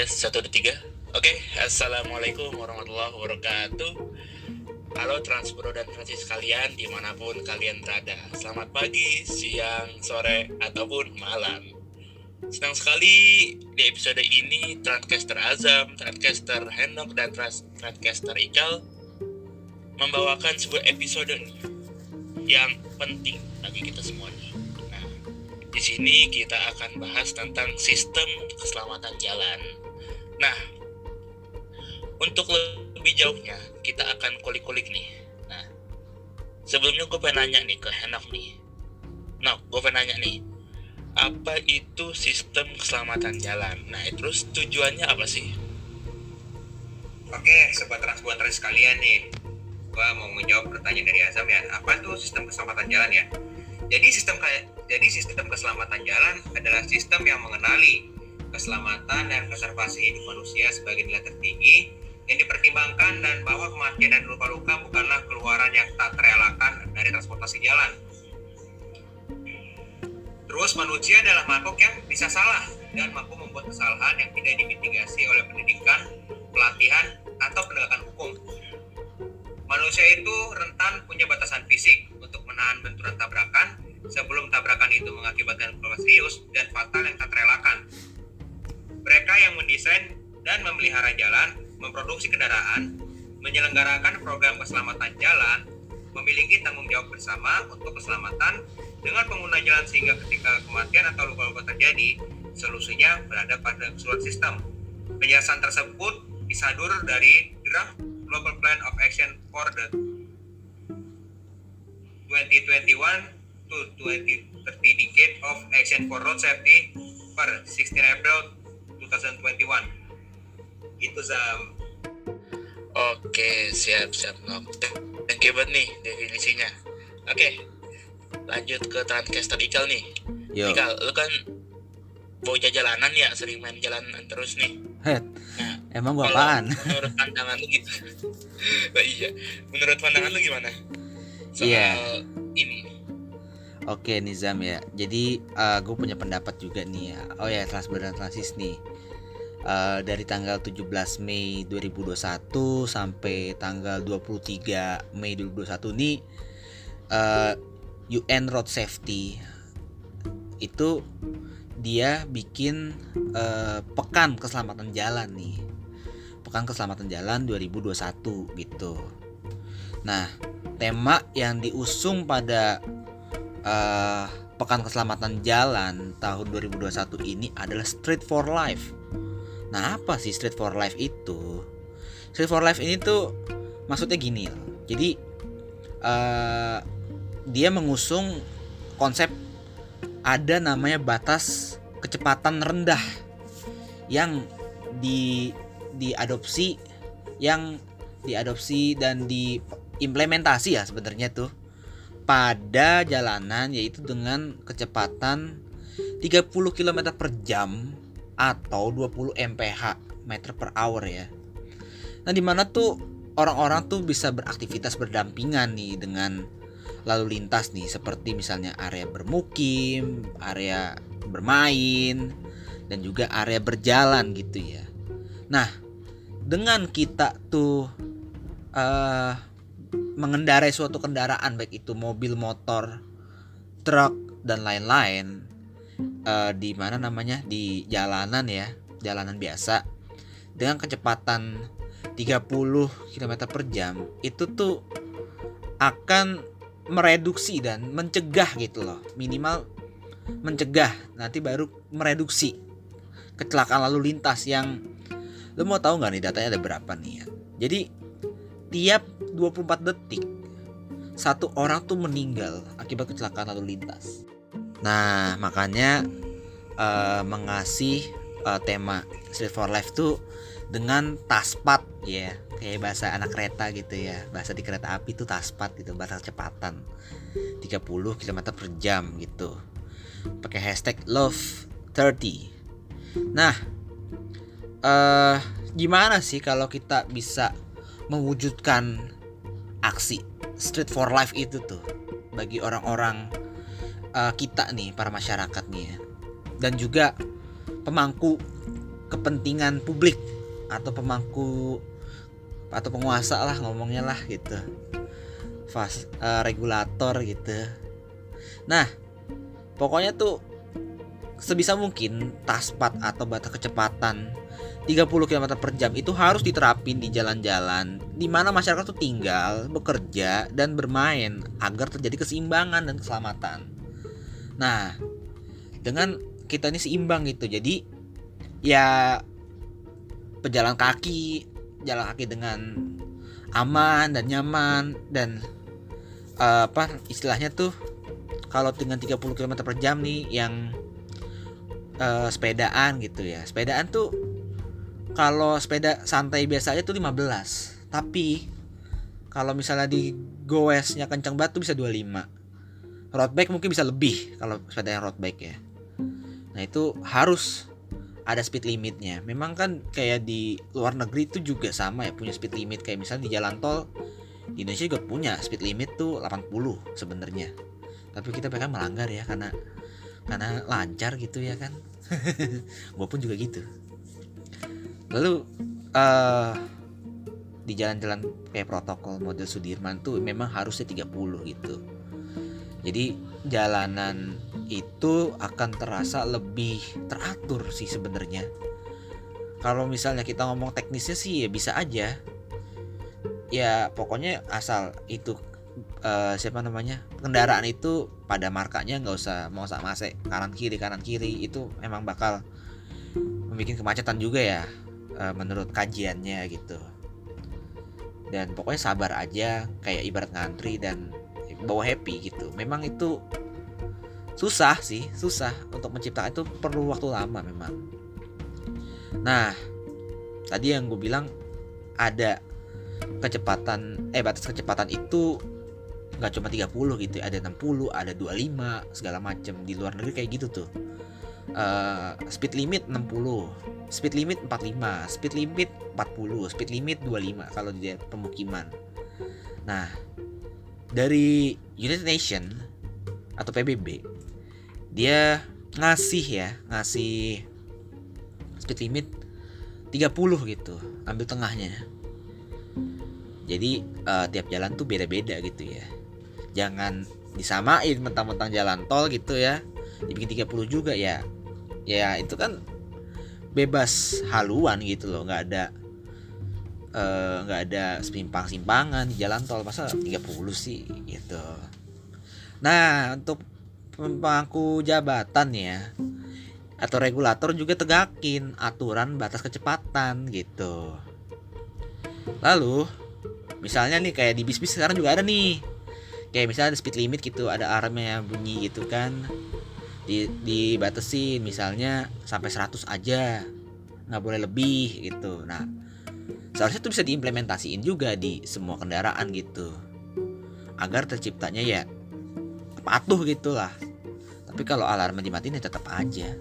Tes satu dua tiga. Oke, assalamualaikum warahmatullahi wabarakatuh. Halo Transpro dan Francis kalian di mana pun kalian berada. Selamat pagi, siang, sore, ataupun malam. Senang sekali di episode ini Transcaster Azam, Transcaster Henok, dan Trans Transcaster Ical membawakan sebuah episode yang penting bagi kita semuanya. Nah, di sini kita akan bahas tentang sistem keselamatan jalan. Nah, untuk lebih jauhnya kita akan kulik-kulik nih. Nah, sebelumnya gue pengen nanya nih ke Henok nih. Nah, gue pengen nanya nih, apa itu sistem keselamatan jalan? Nah, terus tujuannya apa sih? Oke, sobat transporter sekalian nih, gua mau menjawab pertanyaan dari Azam ya. Apa itu sistem keselamatan jalan ya? Jadi sistem kayak jadi sistem keselamatan jalan adalah sistem yang mengenali keselamatan dan konservasi hidup manusia sebagai nilai tertinggi yang dipertimbangkan dan bahwa kematian dan luka-luka bukanlah keluaran yang tak terelakkan dari transportasi jalan. Terus manusia adalah makhluk yang bisa salah dan mampu membuat kesalahan yang tidak dimitigasi oleh pendidikan, pelatihan, atau penegakan hukum. Manusia itu rentan punya batasan fisik untuk menahan benturan tabrakan sebelum tabrakan itu mengakibatkan luka serius dan fatal yang tak terelakkan. Mereka yang mendesain dan memelihara jalan, memproduksi kendaraan, menyelenggarakan program keselamatan jalan, memiliki tanggung jawab bersama untuk keselamatan dengan pengguna jalan sehingga ketika kematian atau luka-luka terjadi, solusinya berada pada keseluruhan sistem. Penjelasan tersebut disadur dari draft Global Plan of Action for the 2021 to 2030 Decade of Action for Road Safety per 16 April 2021. Itu Zam. Oke, siap siap Nok. Thank you banget nih definisinya. Oke, lanjut ke Transcaster Ical nih. Yo. Ical, lu kan bocah jalanan ya, sering main jalanan terus nih. Het, Nah, emang gua kalau apaan? Menurut pandangan lu gitu. Nah, iya. Menurut pandangan lu gimana? Soal Iya. ini. Oke Nizam ya. Jadi gue punya pendapat juga nih ya. Oh ya Transber dan Transis nih. Eh, dari tanggal 17 Mei 2021 sampai tanggal 23 Mei 2021 nih eh, UN Road Safety itu dia bikin eh, pekan keselamatan jalan nih. Pekan keselamatan jalan 2021 gitu. Nah, tema yang diusung pada eh, pekan keselamatan jalan tahun 2021 ini adalah Street for Life. Nah, apa sih Street for Life itu? Street for Life ini tuh maksudnya gini. Jadi eh, dia mengusung konsep ada namanya batas kecepatan rendah yang di diadopsi yang diadopsi dan diimplementasi ya sebenarnya tuh pada jalanan yaitu dengan kecepatan 30 km per jam atau 20 mph meter per hour ya. Nah di mana tuh orang-orang tuh bisa beraktivitas berdampingan nih dengan lalu lintas nih seperti misalnya area bermukim, area bermain dan juga area berjalan gitu ya. Nah dengan kita tuh eh mengendarai suatu kendaraan baik itu mobil, motor, truk dan lain-lain eh, di mana namanya di jalanan ya, jalanan biasa dengan kecepatan 30 km per jam itu tuh akan mereduksi dan mencegah gitu loh. Minimal mencegah nanti baru mereduksi kecelakaan lalu lintas yang lo mau tahu nggak nih datanya ada berapa nih ya? Jadi tiap 24 detik satu orang tuh meninggal akibat kecelakaan lalu lintas. Nah, makanya eh, mengasih eh, tema Street for Life tuh dengan taspat ya, kayak bahasa anak kereta gitu ya. Bahasa di kereta api tuh taspat gitu, bahasa kecepatan 30 km per jam gitu. Pakai hashtag love 30. Nah, eh gimana sih kalau kita bisa mewujudkan aksi street for life itu tuh bagi orang-orang eh, kita nih para masyarakat nih ya. Dan juga pemangku kepentingan publik atau pemangku atau penguasa lah ngomongnya lah gitu. Fas uh, regulator gitu. Nah pokoknya tuh sebisa mungkin taspat atau batas kecepatan 30 km per jam itu harus diterapin di jalan-jalan di mana masyarakat tuh tinggal, bekerja dan bermain agar terjadi keseimbangan dan keselamatan. Nah, dengan kita ini seimbang gitu. Jadi ya pejalan kaki jalan kaki dengan aman dan nyaman dan uh, apa istilahnya tuh kalau dengan 30 km per jam nih yang uh, sepedaan gitu ya sepedaan tuh kalau sepeda santai biasa aja tuh 15 tapi kalau misalnya di goesnya kencang tuh bisa 25 road bike mungkin bisa lebih kalau sepeda yang road bike ya nah itu harus ada speed limitnya. Memang kan kayak di luar negeri itu juga sama ya punya speed limit kayak misalnya di jalan tol di Indonesia juga punya speed limit tuh 80 sebenarnya. Tapi kita bahkan melanggar ya karena karena lancar gitu ya kan. Gue pun juga gitu. Lalu uh, di jalan-jalan kayak protokol model Sudirman tuh memang harusnya 30 gitu. Jadi jalanan itu akan terasa lebih teratur sih sebenarnya. Kalau misalnya kita ngomong teknisnya sih ya bisa aja. Ya pokoknya asal itu uh, siapa namanya kendaraan itu pada markanya nggak usah mau sama kanan kiri kanan kiri itu memang bakal membuat kemacetan juga ya uh, menurut kajiannya gitu. Dan pokoknya sabar aja kayak ibarat ngantri dan bawa happy gitu. Memang itu susah sih susah untuk menciptakan. Itu perlu waktu lama memang. Nah tadi yang gue bilang ada kecepatan eh batas kecepatan itu nggak cuma 30 gitu ya, ada 60 ada 25 segala macam di luar negeri kayak gitu tuh uh, speed limit 60 speed limit 45 speed limit 40 speed limit 25 kalau di pemukiman. Nah dari United Nation atau PBB dia ngasih ya ngasih speed limit 30 gitu ambil tengahnya. Jadi uh, tiap jalan tuh beda-beda gitu ya. Jangan disamain mentang-mentang jalan tol gitu ya dibikin 30 juga ya ya itu kan bebas haluan gitu loh. Nggak ada eh, nggak uh, ada simpang-simpangan di jalan tol. Masa 30 sih gitu. Nah untuk pemangku jabatan ya atau regulator juga tegakin aturan batas kecepatan gitu. Lalu misalnya nih kayak di bis-bis sekarang juga ada nih. Kayak misalnya ada speed limit gitu ada alarmnya bunyi gitu kan di dibatasi misalnya sampai 100 aja. Nggak boleh lebih gitu. Nah seharusnya itu bisa diimplementasiin juga di semua kendaraan gitu. Agar terciptanya ya patuh gitulah. Tapi kalau alarm dimatiin ya tetap aja.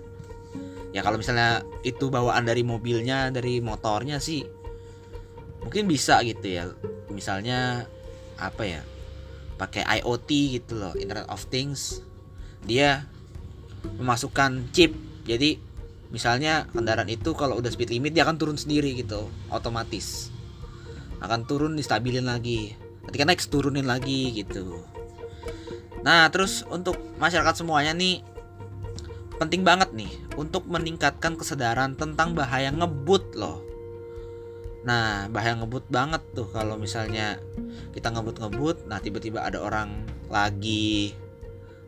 Ya kalau misalnya itu bawaan dari mobilnya dari motornya sih mungkin bisa gitu ya. Misalnya apa ya pakai IoT gitu loh Internet of Things. Dia memasukkan chip. Jadi misalnya kendaraan itu kalau udah speed limit dia akan turun sendiri gitu otomatis. Akan turun distabilin lagi. Ketika naik turunin lagi gitu. Nah, terus untuk masyarakat semuanya nih penting banget nih untuk meningkatkan kesadaran tentang bahaya ngebut loh. Nah, bahaya ngebut banget tuh kalau misalnya kita ngebut-ngebut, nah tiba-tiba ada orang lagi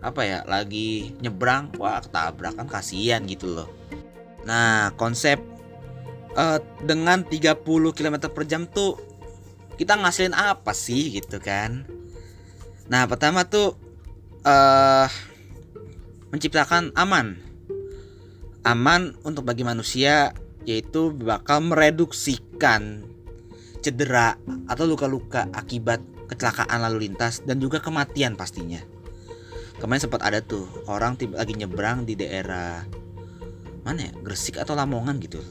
apa ya, lagi nyebrang, wah ketabrak kan kasihan gitu loh. Nah, konsep uh, dengan 30 km per jam tuh kita ngasilin apa sih gitu kan? Nah, pertama tuh uh, menciptakan aman aman untuk bagi manusia yaitu bakal mereduksikan cedera atau luka-luka akibat kecelakaan lalu lintas dan juga kematian pastinya. Kemarin sempat ada tuh orang tiba lagi nyebrang di daerah mana ya Gresik atau Lamongan gitu.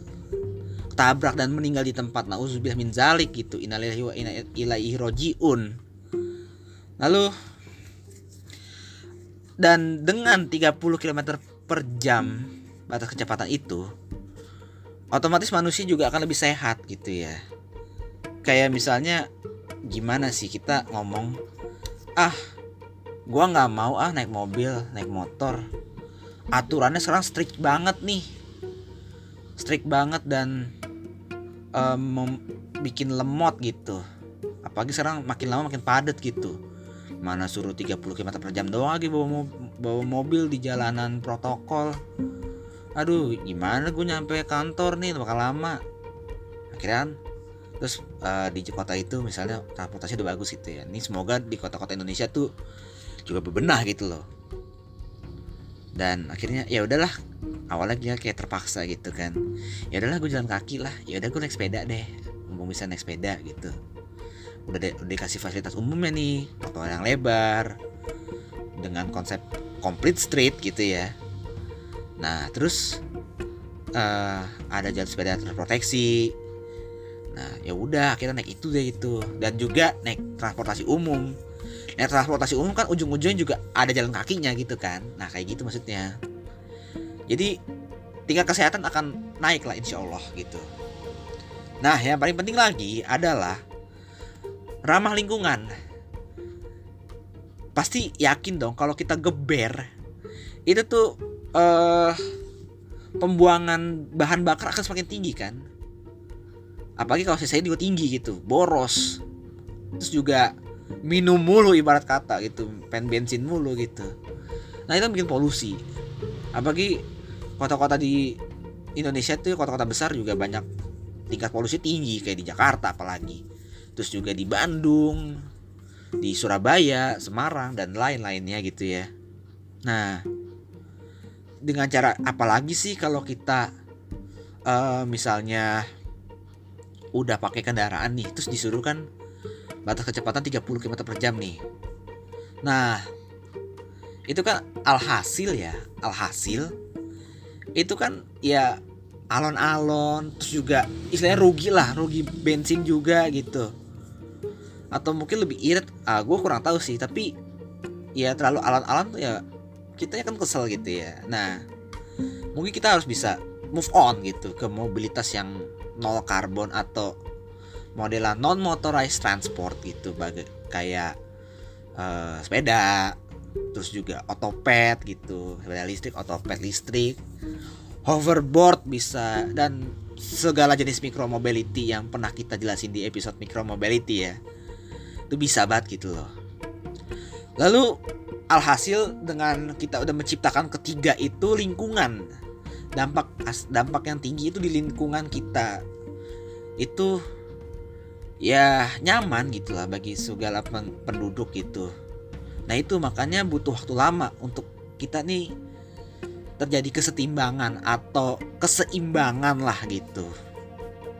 Tabrak dan meninggal di tempat nauzubillah min zalik gitu. Innalillahi wa inna ilaihi rojiun. Lalu dan dengan 30 km per jam batas kecepatan itu otomatis manusia juga akan lebih sehat gitu ya. Kayak misalnya gimana sih kita ngomong ah gua nggak mau ah naik mobil naik motor. Aturannya sekarang strict banget nih. Strict banget dan um, bikin lemot gitu. Apalagi sekarang makin lama makin padat gitu. Mana suruh 30 km per jam doang lagi bawa, bawa mobil di jalanan protokol. Aduh gimana gue nyampe kantor nih? Bakal lama. Akhirnya terus uh, di kota itu misalnya transportasi udah bagus gitu ya. Ini semoga di kota-kota Indonesia tuh juga bebenah gitu loh. Dan akhirnya ya udahlah awalnya dia kayak terpaksa gitu kan. Ya udahlah gue jalan kaki lah. Ya udah gue naik sepeda deh. Mumpung bisa naik sepeda gitu. Udah, udah dikasih fasilitas umumnya nih. Trotoar yang lebar. Dengan konsep complete street gitu ya. Nah terus uh, ada jalan sepeda terproteksi. Nah ya udah akhirnya naik itu deh itu dan juga naik transportasi umum naik transportasi umum kan ujung-ujungnya juga ada jalan kakinya gitu kan. Nah kayak gitu maksudnya. Jadi tingkat kesehatan akan naik lah insya Allah gitu. Nah yang paling penting lagi adalah ramah lingkungan. Pasti yakin dong kalau kita geber itu tuh uh, pembuangan bahan bakar akan semakin tinggi kan. Apalagi kalau saya juga tinggi gitu boros. Terus juga minum mulu ibarat kata gitu pen bensin mulu gitu. Nah itu bikin polusi. Apalagi kota-kota di Indonesia tuh kota-kota besar juga banyak tingkat polusi tinggi kayak di Jakarta apalagi. Terus juga di Bandung di Surabaya Semarang dan lain-lainnya gitu ya. Nah dengan cara apalagi sih kalau kita uh, misalnya udah pakai kendaraan nih terus disuruh kan batas kecepatan 30 km per jam nih. Nah, itu kan alhasil ya, alhasil itu kan ya alon-alon terus juga istilahnya rugi lah, rugi bensin juga gitu. Atau mungkin lebih irit, ah gue kurang tahu sih, tapi ya terlalu alon-alon tuh ya kita kan kesel gitu ya. Nah, mungkin kita harus bisa move on gitu ke mobilitas yang nol karbon atau modelan non motorized transport gitu bagai kayak uh, sepeda terus juga otopet gitu sepeda listrik otopet listrik hoverboard bisa dan segala jenis micro mobility yang pernah kita jelasin di episode micro mobility ya. Itu bisa banget gitu loh. Lalu alhasil dengan kita udah menciptakan ketiga itu lingkungan. Dampak dampak yang tinggi itu di lingkungan kita. Itu ya nyaman gitulah bagi segala penduduk gitu. Nah itu makanya butuh waktu lama untuk kita nih terjadi kesetimbangan atau keseimbangan lah gitu.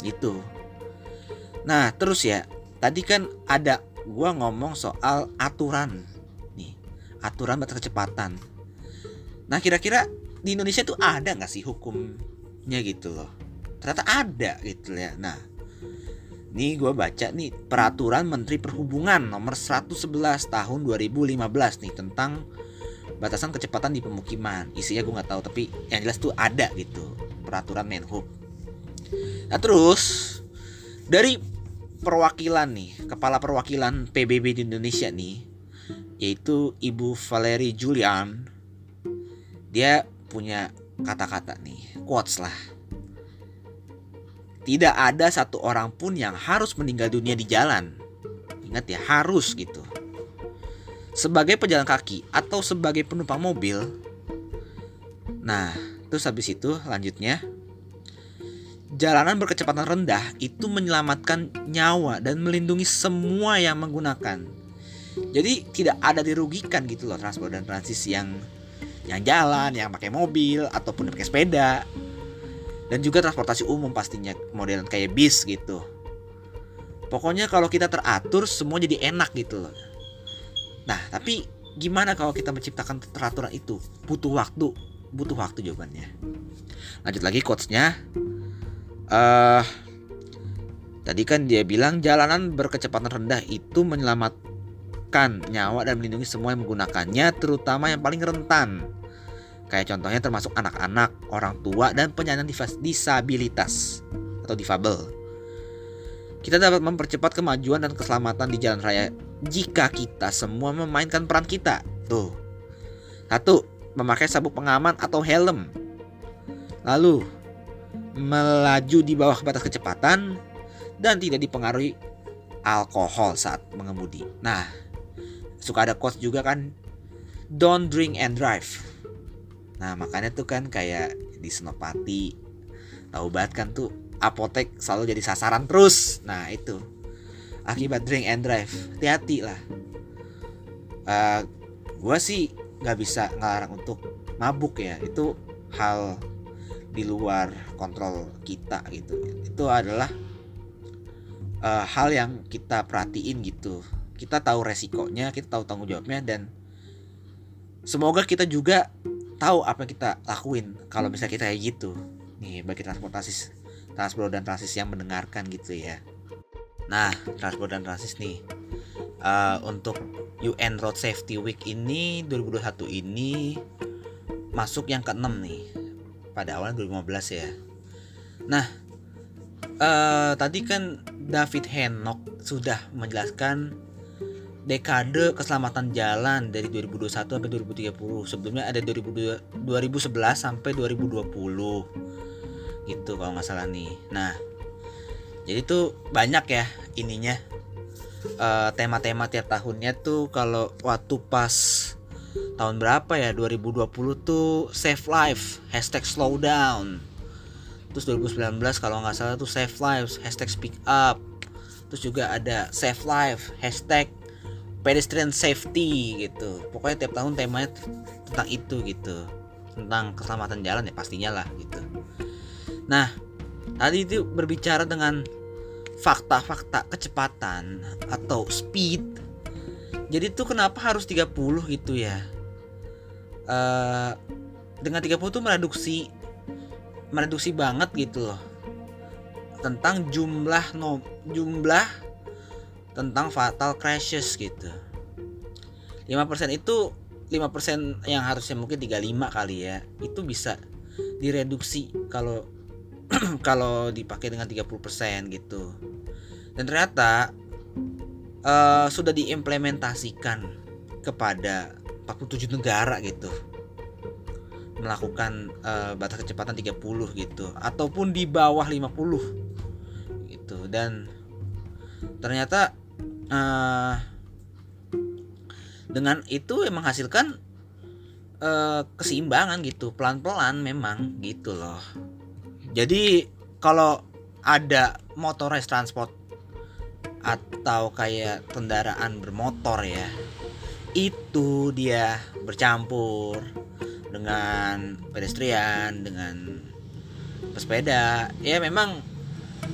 Gitu. Nah terus ya tadi kan ada gua ngomong soal aturan nih aturan batas kecepatan. Nah kira-kira di Indonesia tuh ada nggak sih hukumnya gitu loh? Ternyata ada gitu ya. Nah Nih gue baca nih peraturan Menteri Perhubungan nomor 111 tahun 2015 nih tentang batasan kecepatan di pemukiman. Isinya gue nggak tahu tapi yang jelas tuh ada gitu peraturan Menhub. Nah terus dari perwakilan nih kepala perwakilan PBB di Indonesia nih yaitu Ibu Valerie Julian dia punya kata-kata nih quotes lah tidak ada satu orang pun yang harus meninggal dunia di jalan. Ingat ya, harus gitu. Sebagai pejalan kaki atau sebagai penumpang mobil. Nah, terus habis itu lanjutnya jalanan berkecepatan rendah itu menyelamatkan nyawa dan melindungi semua yang menggunakan. Jadi tidak ada dirugikan gitu loh transport dan transisi yang yang jalan, yang pakai mobil ataupun pakai sepeda dan juga transportasi umum pastinya model kayak bis gitu. Pokoknya kalau kita teratur semua jadi enak gitu loh. Nah tapi gimana kalau kita menciptakan peraturan itu? Butuh waktu. Butuh waktu jawabannya. Lanjut lagi quotesnya. Uh, tadi kan dia bilang jalanan berkecepatan rendah itu menyelamatkan nyawa dan melindungi semua yang menggunakannya terutama yang paling rentan Kayak contohnya termasuk anak-anak, orang tua, dan penyandang disabilitas atau difabel. Kita dapat mempercepat kemajuan dan keselamatan di jalan raya jika kita semua memainkan peran kita. Tuh. Satu, memakai sabuk pengaman atau helm. Lalu, melaju di bawah batas kecepatan dan tidak dipengaruhi alkohol saat mengemudi. Nah, suka ada quotes juga kan, don't drink and drive. Nah, makanya tuh kan kayak di Senopati, tahu banget kan tuh apotek selalu jadi sasaran terus. Nah, itu akibat drink and drive. Hati-hati lah. Uh, eh, gue sih nggak bisa ngelarang untuk mabuk ya. Itu hal di luar kontrol kita gitu. Itu adalah uh, hal yang kita perhatiin gitu. Kita tahu resikonya, kita tahu tanggung jawabnya dan semoga kita juga tahu apa yang kita lakuin kalau misalnya kita kayak gitu. Nih bagi transportasi transport dan transis yang mendengarkan gitu ya. Nah transport dan transis nih uh, untuk UN Road Safety Week ini 2021 ini masuk yang ke-6 nih pada awal 2015 ya. Nah uh, tadi kan David Henok sudah menjelaskan dekade keselamatan jalan dari 2021 sampai 2030. Sebelumnya ada 2011 sampai 2020. Gitu kalau nggak salah nih. Nah, jadi tuh banyak ya ininya tema tema-tema tiap tahunnya tuh kalau waktu pas tahun berapa ya 2020 tuh save life hashtag slow down terus 2019 kalau nggak salah tuh save lives hashtag speak up terus juga ada save life hashtag pedestrian safety gitu. Pokoknya tiap tahun temanya tentang itu gitu. Tentang keselamatan jalan ya pastinya lah gitu. Nah tadi itu berbicara dengan fakta-fakta kecepatan atau speed. Jadi tuh kenapa harus 30 gitu ya? Uh, dengan 30 tuh mereduksi mereduksi banget gitu loh. Tentang jumlah no jumlah tentang fatal crashes gitu. 5% itu 5% yang harusnya mungkin 35 kali ya itu bisa direduksi kalau kalau dipakai dengan 30% gitu. Dan ternyata uh, sudah diimplementasikan kepada 47 negara gitu. Melakukan uh, batas kecepatan 30 gitu ataupun di bawah 50 gitu. Dan ternyata uh, dengan itu emang menghasilkan uh, keseimbangan gitu pelan-pelan memang gitu loh. Jadi kalau ada motorized transport atau kayak kendaraan bermotor ya itu dia bercampur dengan pedestrian dengan pesepeda. Ya memang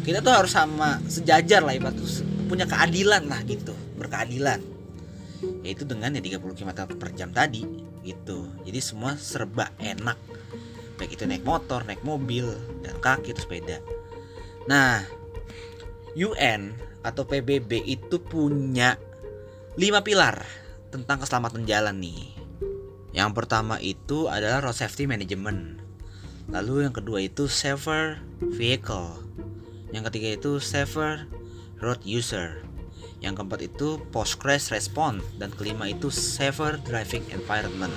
kita tuh harus sama sejajar lah ibarat punya keadilan lah gitu berkeadilan. Yaitu dengan ya 30 km per jam tadi gitu. Jadi semua serba enak. Baik itu naik motor naik mobil dan kaki sepeda. Nah UN atau PBB itu punya lima pilar tentang keselamatan jalan nih. Yang pertama itu adalah road safety management. Lalu yang kedua itu safer vehicle yang ketiga itu safer road user. Yang keempat itu post crash response dan kelima itu safer driving environment.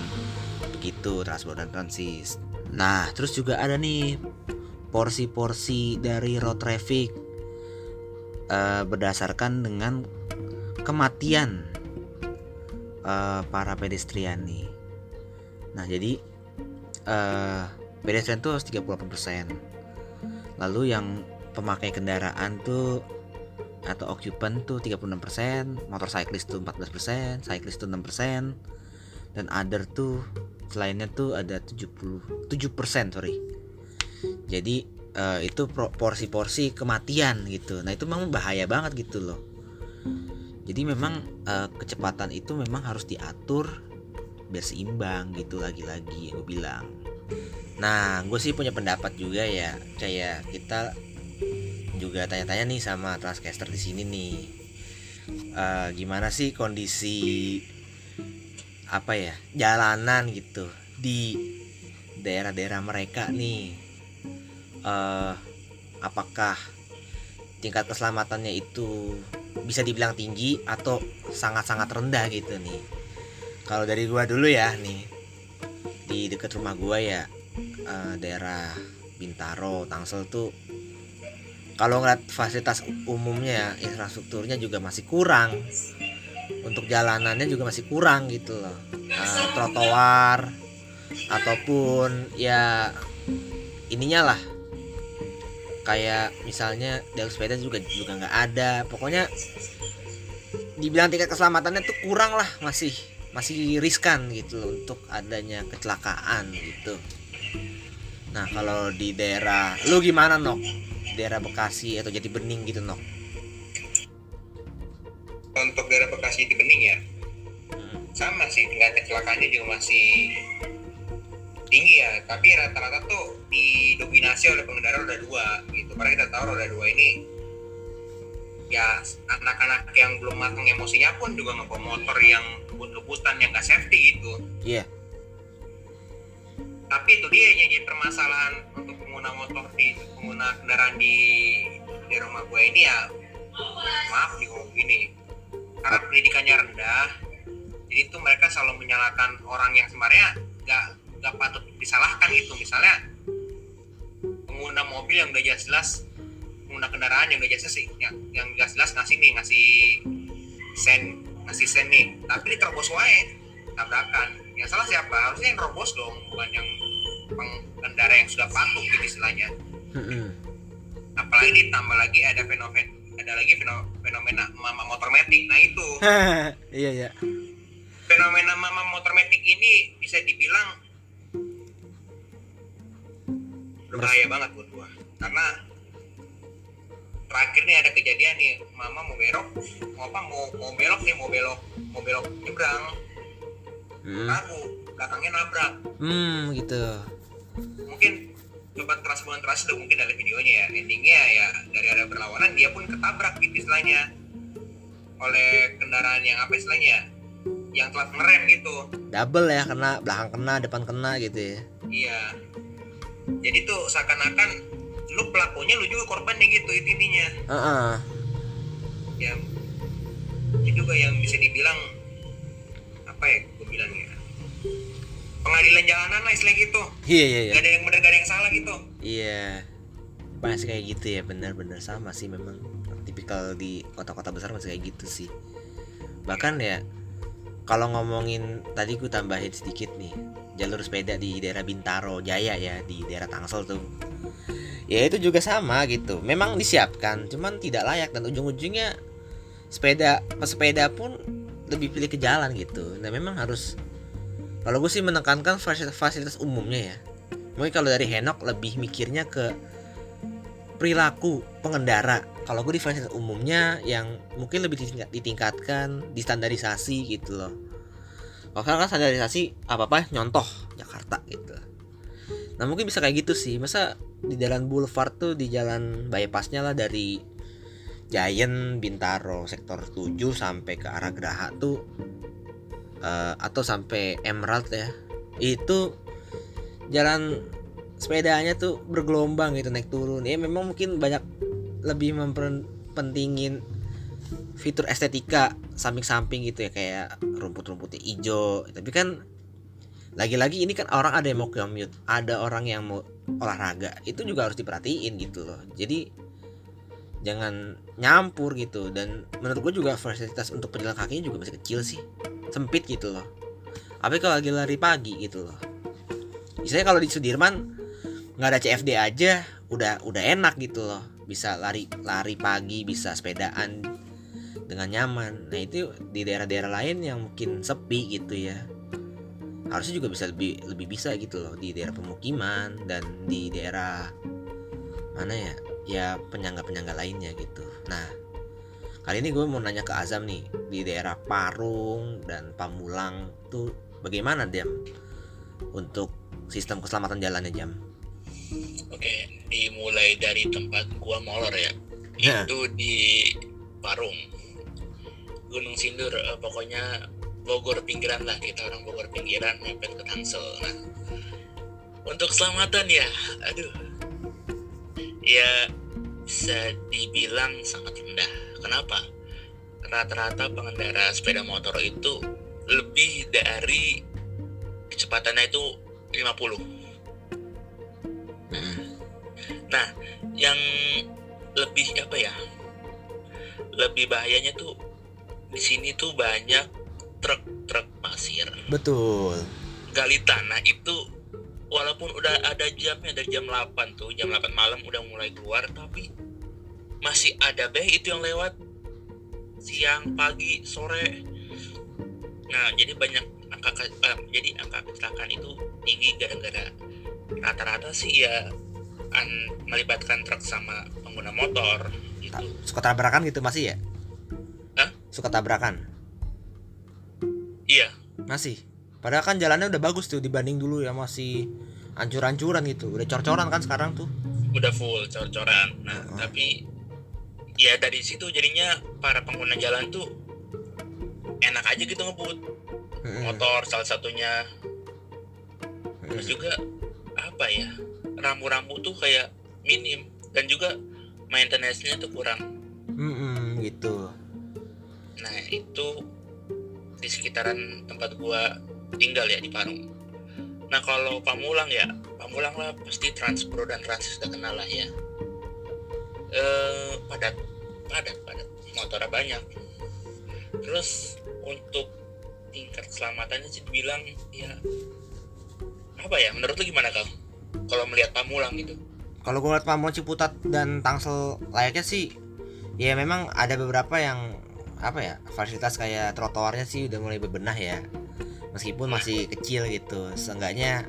Begitu transport dan transis. Nah, terus juga ada nih porsi-porsi dari road traffic uh, berdasarkan dengan kematian uh, para pedestrian nih. Nah, jadi uh, pedestrian harus 38%. Lalu yang pemakai kendaraan tuh atau occupant tuh 36%, motorcyclist tuh 14%, cyclist tuh 6%, dan other tuh selainnya tuh ada 70 7% sorry. Jadi uh, itu porsi-porsi kematian gitu. Nah, itu memang bahaya banget gitu loh. Jadi memang uh, kecepatan itu memang harus diatur biar seimbang gitu lagi-lagi gue bilang. Nah, gue sih punya pendapat juga ya, kayak kita juga tanya-tanya nih sama transcaster di sini nih. Uh, gimana sih kondisi apa ya jalanan gitu di daerah-daerah mereka nih? Eh apakah tingkat keselamatannya itu bisa dibilang tinggi atau sangat-sangat rendah gitu nih? Kalau dari gua dulu ya nih di dekat rumah gua ya eh, daerah Bintaro Tangsel tuh kalau ngeliat fasilitas umumnya infrastrukturnya juga masih kurang. Untuk jalanannya juga masih kurang gitu loh. Eh, trotoar ataupun ya ininya lah. Kayak misalnya jalur sepeda juga juga nggak ada. Pokoknya dibilang tingkat keselamatannya tuh kurang lah masih masih riskan gitu loh untuk adanya kecelakaan gitu. Nah kalau di daerah lu gimana nok daerah Bekasi atau Jati Bening gitu nok? Untuk daerah Bekasi di Bening ya? Hmm. sama sih tingkat kecelakaannya juga masih tinggi ya. Tapi rata-rata tuh didominasi oleh pengendara roda dua gitu. Karena kita tahu roda dua ini ya anak-anak yang belum matang emosinya pun juga ngebawa motor yang kebut-kebutan yang gak safety gitu. Iya. Tapi itu dia yang jadi permasalahan untuk pengguna motor di pengguna kendaraan di di rumah gue ini ya maaf nih ngomong gini karena pendidikannya rendah jadi itu mereka selalu menyalahkan orang yang sebenarnya nggak nggak patut disalahkan gitu. Misalnya pengguna mobil yang udah jelas-jelas pengguna kendaraan yang udah jelas sih yang yang jelas-jelas ngasih nih ngasih sen ngasih sen nih. Tapi diterobos wae tabrakan. Yang salah siapa? Harusnya yang terobos dong bukan yang pengendara yang sudah patuh gitu istilahnya. Apalagi ditambah lagi ada fenomena ada lagi feno- fenomena mama motor metik. Nah itu. Iya iya. Fenomena mama motor metik ini bisa dibilang berbahaya banget buat gua. Karena terakhir nih ada kejadian nih mama mau belok mau apa mau mau belok nih mau belok mau belok nyebrang. Hmm. ragu belakangnya nabrak. Hmm gitu mungkin coba transbulan teras udah mungkin ada videonya ya. Endingnya ya dari ada berlawanan dia pun ketabrak gitu istilahnya. Oleh kendaraan yang apa istilahnya yang telat ngerem gitu. Double ya kena belakang kena depan kena gitu ya. Iya. Jadi tuh seakan-akan lu pelakunya lu juga korbannya gitu itu intinya. Heeh. ya. Itu juga yang bisa dibilang apa ya pengadilan jalanan lah istilah gitu. Iya iya iya. Gak ada yang benar gak ada yang salah gitu. Iya. Masih kayak gitu ya benar-benar sama sih memang. Tipikal di kota-kota besar masih kayak gitu sih. Bahkan ya kalau ngomongin tadi gue tambahin sedikit nih jalur sepeda di daerah Bintaro Jaya ya di daerah Tangsel tuh. Ya itu juga sama gitu. Memang disiapkan cuman tidak layak dan ujung-ujungnya sepeda pesepeda pun lebih pilih ke jalan gitu. Nah memang harus kalau gue sih menekankan fasilitas, fasilitas umumnya ya. Mungkin kalau dari Henok lebih mikirnya ke perilaku pengendara. Kalau gue di fasilitas umumnya yang mungkin lebih ditingkat, ditingkatkan distandarisasi gitu loh. Kalau kan standarisasi apa apa nyontoh Jakarta gitu. Nah mungkin bisa kayak gitu sih. Masa di jalan boulevard tuh di jalan bypassnya lah dari Giant Bintaro sektor 7 sampai ke arah Geraha tuh eh, atau sampai Emerald ya. Itu jalan sepedanya tuh bergelombang gitu naik turun. Ya memang mungkin banyak lebih mempentingin fitur estetika samping-samping gitu ya kayak rumput-rumputnya hijau. Tapi kan lagi-lagi ini kan orang ada yang mau commute ada orang yang mau olahraga. Itu juga harus diperhatiin gitu loh. Jadi jangan nyampur gitu. Dan menurut gue juga fasilitas untuk pejalan kakinya juga masih kecil sih. Sempit gitu loh. Tapi kalau lagi lari pagi gitu loh. Misalnya kalau di Sudirman nggak ada CFD aja udah udah enak gitu loh. Bisa lari lari pagi bisa sepedaan dengan nyaman. Nah itu di daerah-daerah lain yang mungkin sepi gitu ya. Harusnya juga bisa lebih lebih bisa gitu loh. Di daerah pemukiman dan di daerah mana ya ya penyangga-penyangga lainnya gitu nah kali ini gue mau nanya ke Azam nih di daerah Parung dan Pamulang tuh bagaimana Jam untuk sistem keselamatan jalannya Jam Oke, dimulai dari tempat gua molor ya. Ya. Itu di Parung. Gunung Sindur, eh, pokoknya Bogor pinggiran lah kita orang Bogor pinggiran mepet ke Tangsel. Nah, untuk keselamatan ya aduh ya bisa dibilang sangat rendah kenapa rata-rata pengendara sepeda motor itu lebih dari kecepatannya itu 50 Mm. Nah, yang lebih apa ya? Lebih bahayanya tuh di sini tuh banyak truk-truk pasir betul gali tanah itu walaupun udah ada jamnya dari jam 8 tuh jam 8 malam udah mulai keluar tapi masih ada beh itu yang lewat siang pagi sore. Nah jadi banyak angka eh, jadi angka kecelakaan itu tinggi gara-gara rata-rata sih ya an- melibatkan truk sama pengguna motor gitu. Suka tabrakan gitu masih ya? Hah? suka tabrakan? Iya. Masih padahal kan jalannya udah bagus tuh dibanding dulu ya masih ancur-ancuran gitu. Udah cor-coran kan sekarang tuh. Udah full cor-coran. Nah Heeh. tapi ya dari situ jadinya para pengguna jalan tuh enak aja gitu ngebut. Mm-mm. motor salah satunya. Terus Mm-mm. juga apa ya rambu-rambu tuh kayak minim. Dan juga maintenance-nya tuh kurang. Mm-mm, gitu. Nah itu di sekitaran tempat gua tinggal ya di Parung. Nah kalau Pamulang ya Pamulang lah pasti Transpro dan Transis udah kenal lah ya. Eh padat padat padat. Motornya banyak. Terus untuk tingkat keselamatannya sih dibilang ya apa ya? Menurut lu gimana kau kalau melihat Pamulang gitu. Kalau gue liat Pamulang Ciputat dan Tangsel layaknya sih ya memang ada beberapa yang apa ya fasilitas kayak trotoarnya sih udah mulai bebenah ya meskipun masih kecil gitu seenggaknya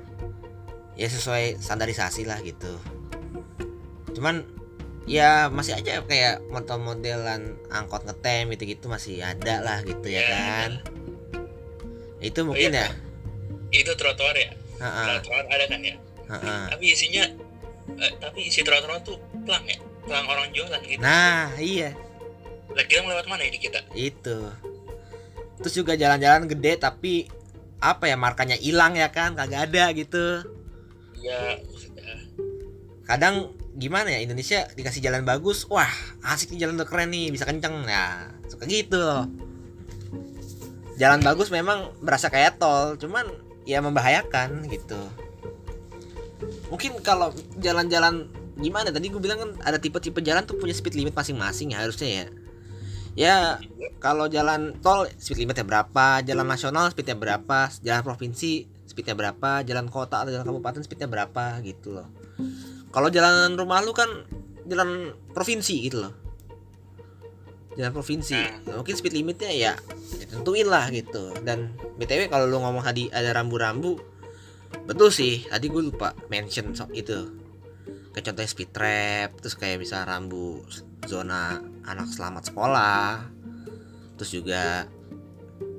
ya sesuai standarisasi lah gitu. Cuman ya masih aja kayak model-modelan angkot ngetem gitu-gitu masih ada lah gitu ya Ya. kan. itu mungkin iya. ya. Itu trotoar ya? Heeh, trotoar ada kan ya? Heeh. tapi isinya eh, tapi isi trotoar tuh pelang ya? Pelang orang jualan gitu. Nah iya. Mau lewat mana ini kita? Itu. Terus juga jalan-jalan gede tapi apa ya markanya hilang ya kan kagak ada gitu. Ya sudah kadang gimana ya Indonesia dikasih jalan bagus wah asik nih jalan udah keren nih bisa kenceng. Nah suka gitu. Loh jalan bagus memang berasa kayak tol cuman ya membahayakan gitu. Mungkin kalau jalan-jalan gimana? Tadi gue bilang kan ada tipe-tipe jalan tuh punya speed limit masing-masing ya harusnya ya ya kalau jalan tol speed limitnya berapa? Jalan nasional speednya berapa? Jalan provinsi speednya berapa? Jalan kota atau jalan kabupaten speednya berapa? Gitu loh. Kalau jalan rumah lu kan jalan provinsi gitu loh. Jalan provinsi. Ya, mungkin speed limitnya ya ditentuin lah gitu. Dan btw kalau lu ngomong tadi ada rambu-rambu betul sih. Tadi gue lupa mention so itu. Kayak contohnya speed trap terus kayak bisa rambu zona anak selamat sekolah. Terus juga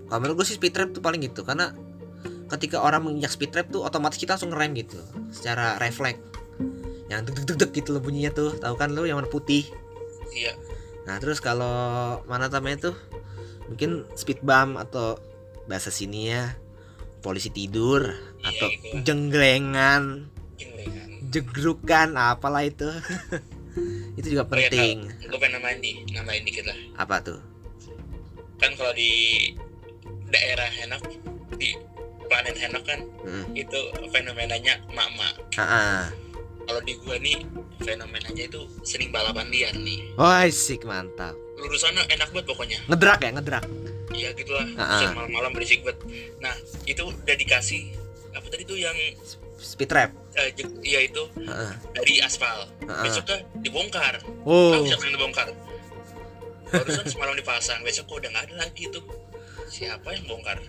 kalau menurut gue sih speed trap tuh paling gitu karena ketika orang menginjak speed trap tuh otomatis kita langsung ngerem gitu secara refleks. Yang deg deg deg gitu loh bunyinya tuh tahu kan lo yang warna putih? Iya. Nah terus kalau mana namanya tuh mungkin speed bump atau bahasa sini ya polisi tidur Iya, atau gitu jenggelengan Jenglengan. jegrukan apalah itu itu juga Oh, iya, penting gue pengen nambahin nih nambahin dikit lah apa tuh kan kalau di daerah Henak di planet Henak kan Hmm. itu fenomenanya emak-emak Ah, ah. kalau di gua nih fenomenanya itu sering balapan liar nih Wah, sik mantap. lurusannya enak banget pokoknya Ngedrak ya, ngedrak. Iya gitulah Ah, ah. malam-malam berisik banget nah itu udah dikasih apa tadi tuh yang Speed trap. Je- iya itu Heeh. dari aspal. Heeh. besoknya dibongkar. Oh, ah yang dibongkar? Barusan semalam dipasang besok kok udah nggak ada lagi tuh. Siapa yang bongkar?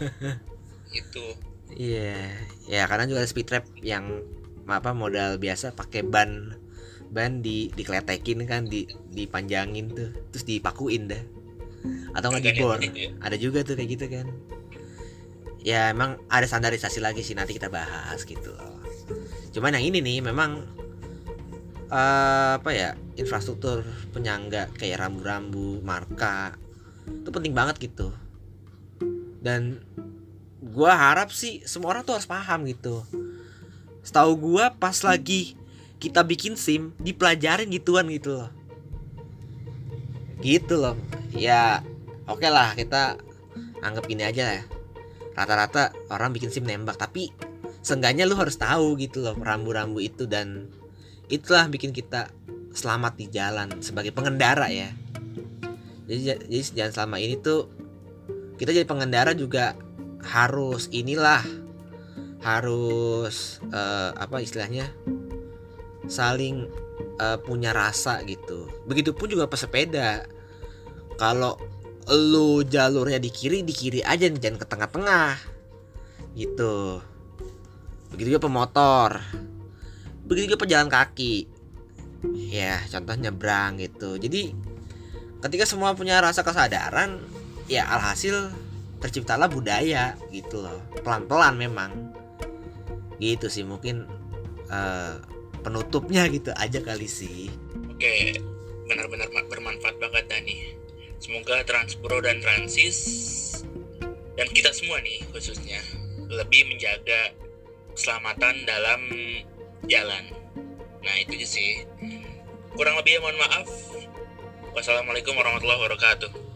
Itu. Iya. Ya, karena juga ada speed trap yang apa modal biasa pakai ban ban di dikeletekin kan di dipanjangin tuh terus dipakuin dah. Atau nggak dibor. gitu ya. ada juga tuh kayak gitu kan ya emang ada standarisasi lagi sih nanti kita bahas gitu. Cuman yang ini nih memang eh, apa ya infrastruktur penyangga kayak rambu-rambu marka itu penting banget gitu. Dan gua harap sih semua orang tuh harus paham gitu. Setahu gua pas lagi kita bikin sim dipelajarin gituan gitu loh. Gitu loh. Ya oke lah kita anggap ini aja ya rata-rata orang bikin sim nembak tapi seenggaknya lu harus tahu gitu loh rambu-rambu itu dan itulah bikin kita selamat di jalan sebagai pengendara ya. Jadi jadi jangan selama ini tuh kita jadi pengendara juga harus inilah harus eh, apa istilahnya saling eh, punya rasa gitu. Begitupun juga pesepeda. Kalau lu jalurnya di kiri di kiri aja nih jangan ke tengah-tengah. Gitu. Begitu juga pemotor. Begitu juga pejalan kaki. Ya contoh nyebrang gitu. Jadi ketika semua punya rasa kesadaran ya alhasil terciptalah budaya gitu loh. Pelan-pelan memang. Gitu sih mungkin eh, penutupnya gitu aja kali sih. Oke, benar-benar ma- bermanfaat banget Dani. Semoga Transpro dan Transis dan kita semua nih khususnya lebih menjaga keselamatan dalam jalan. Nah itu sih. Kurang lebih mohon maaf. Wassalamualaikum warahmatullahi wabarakatuh.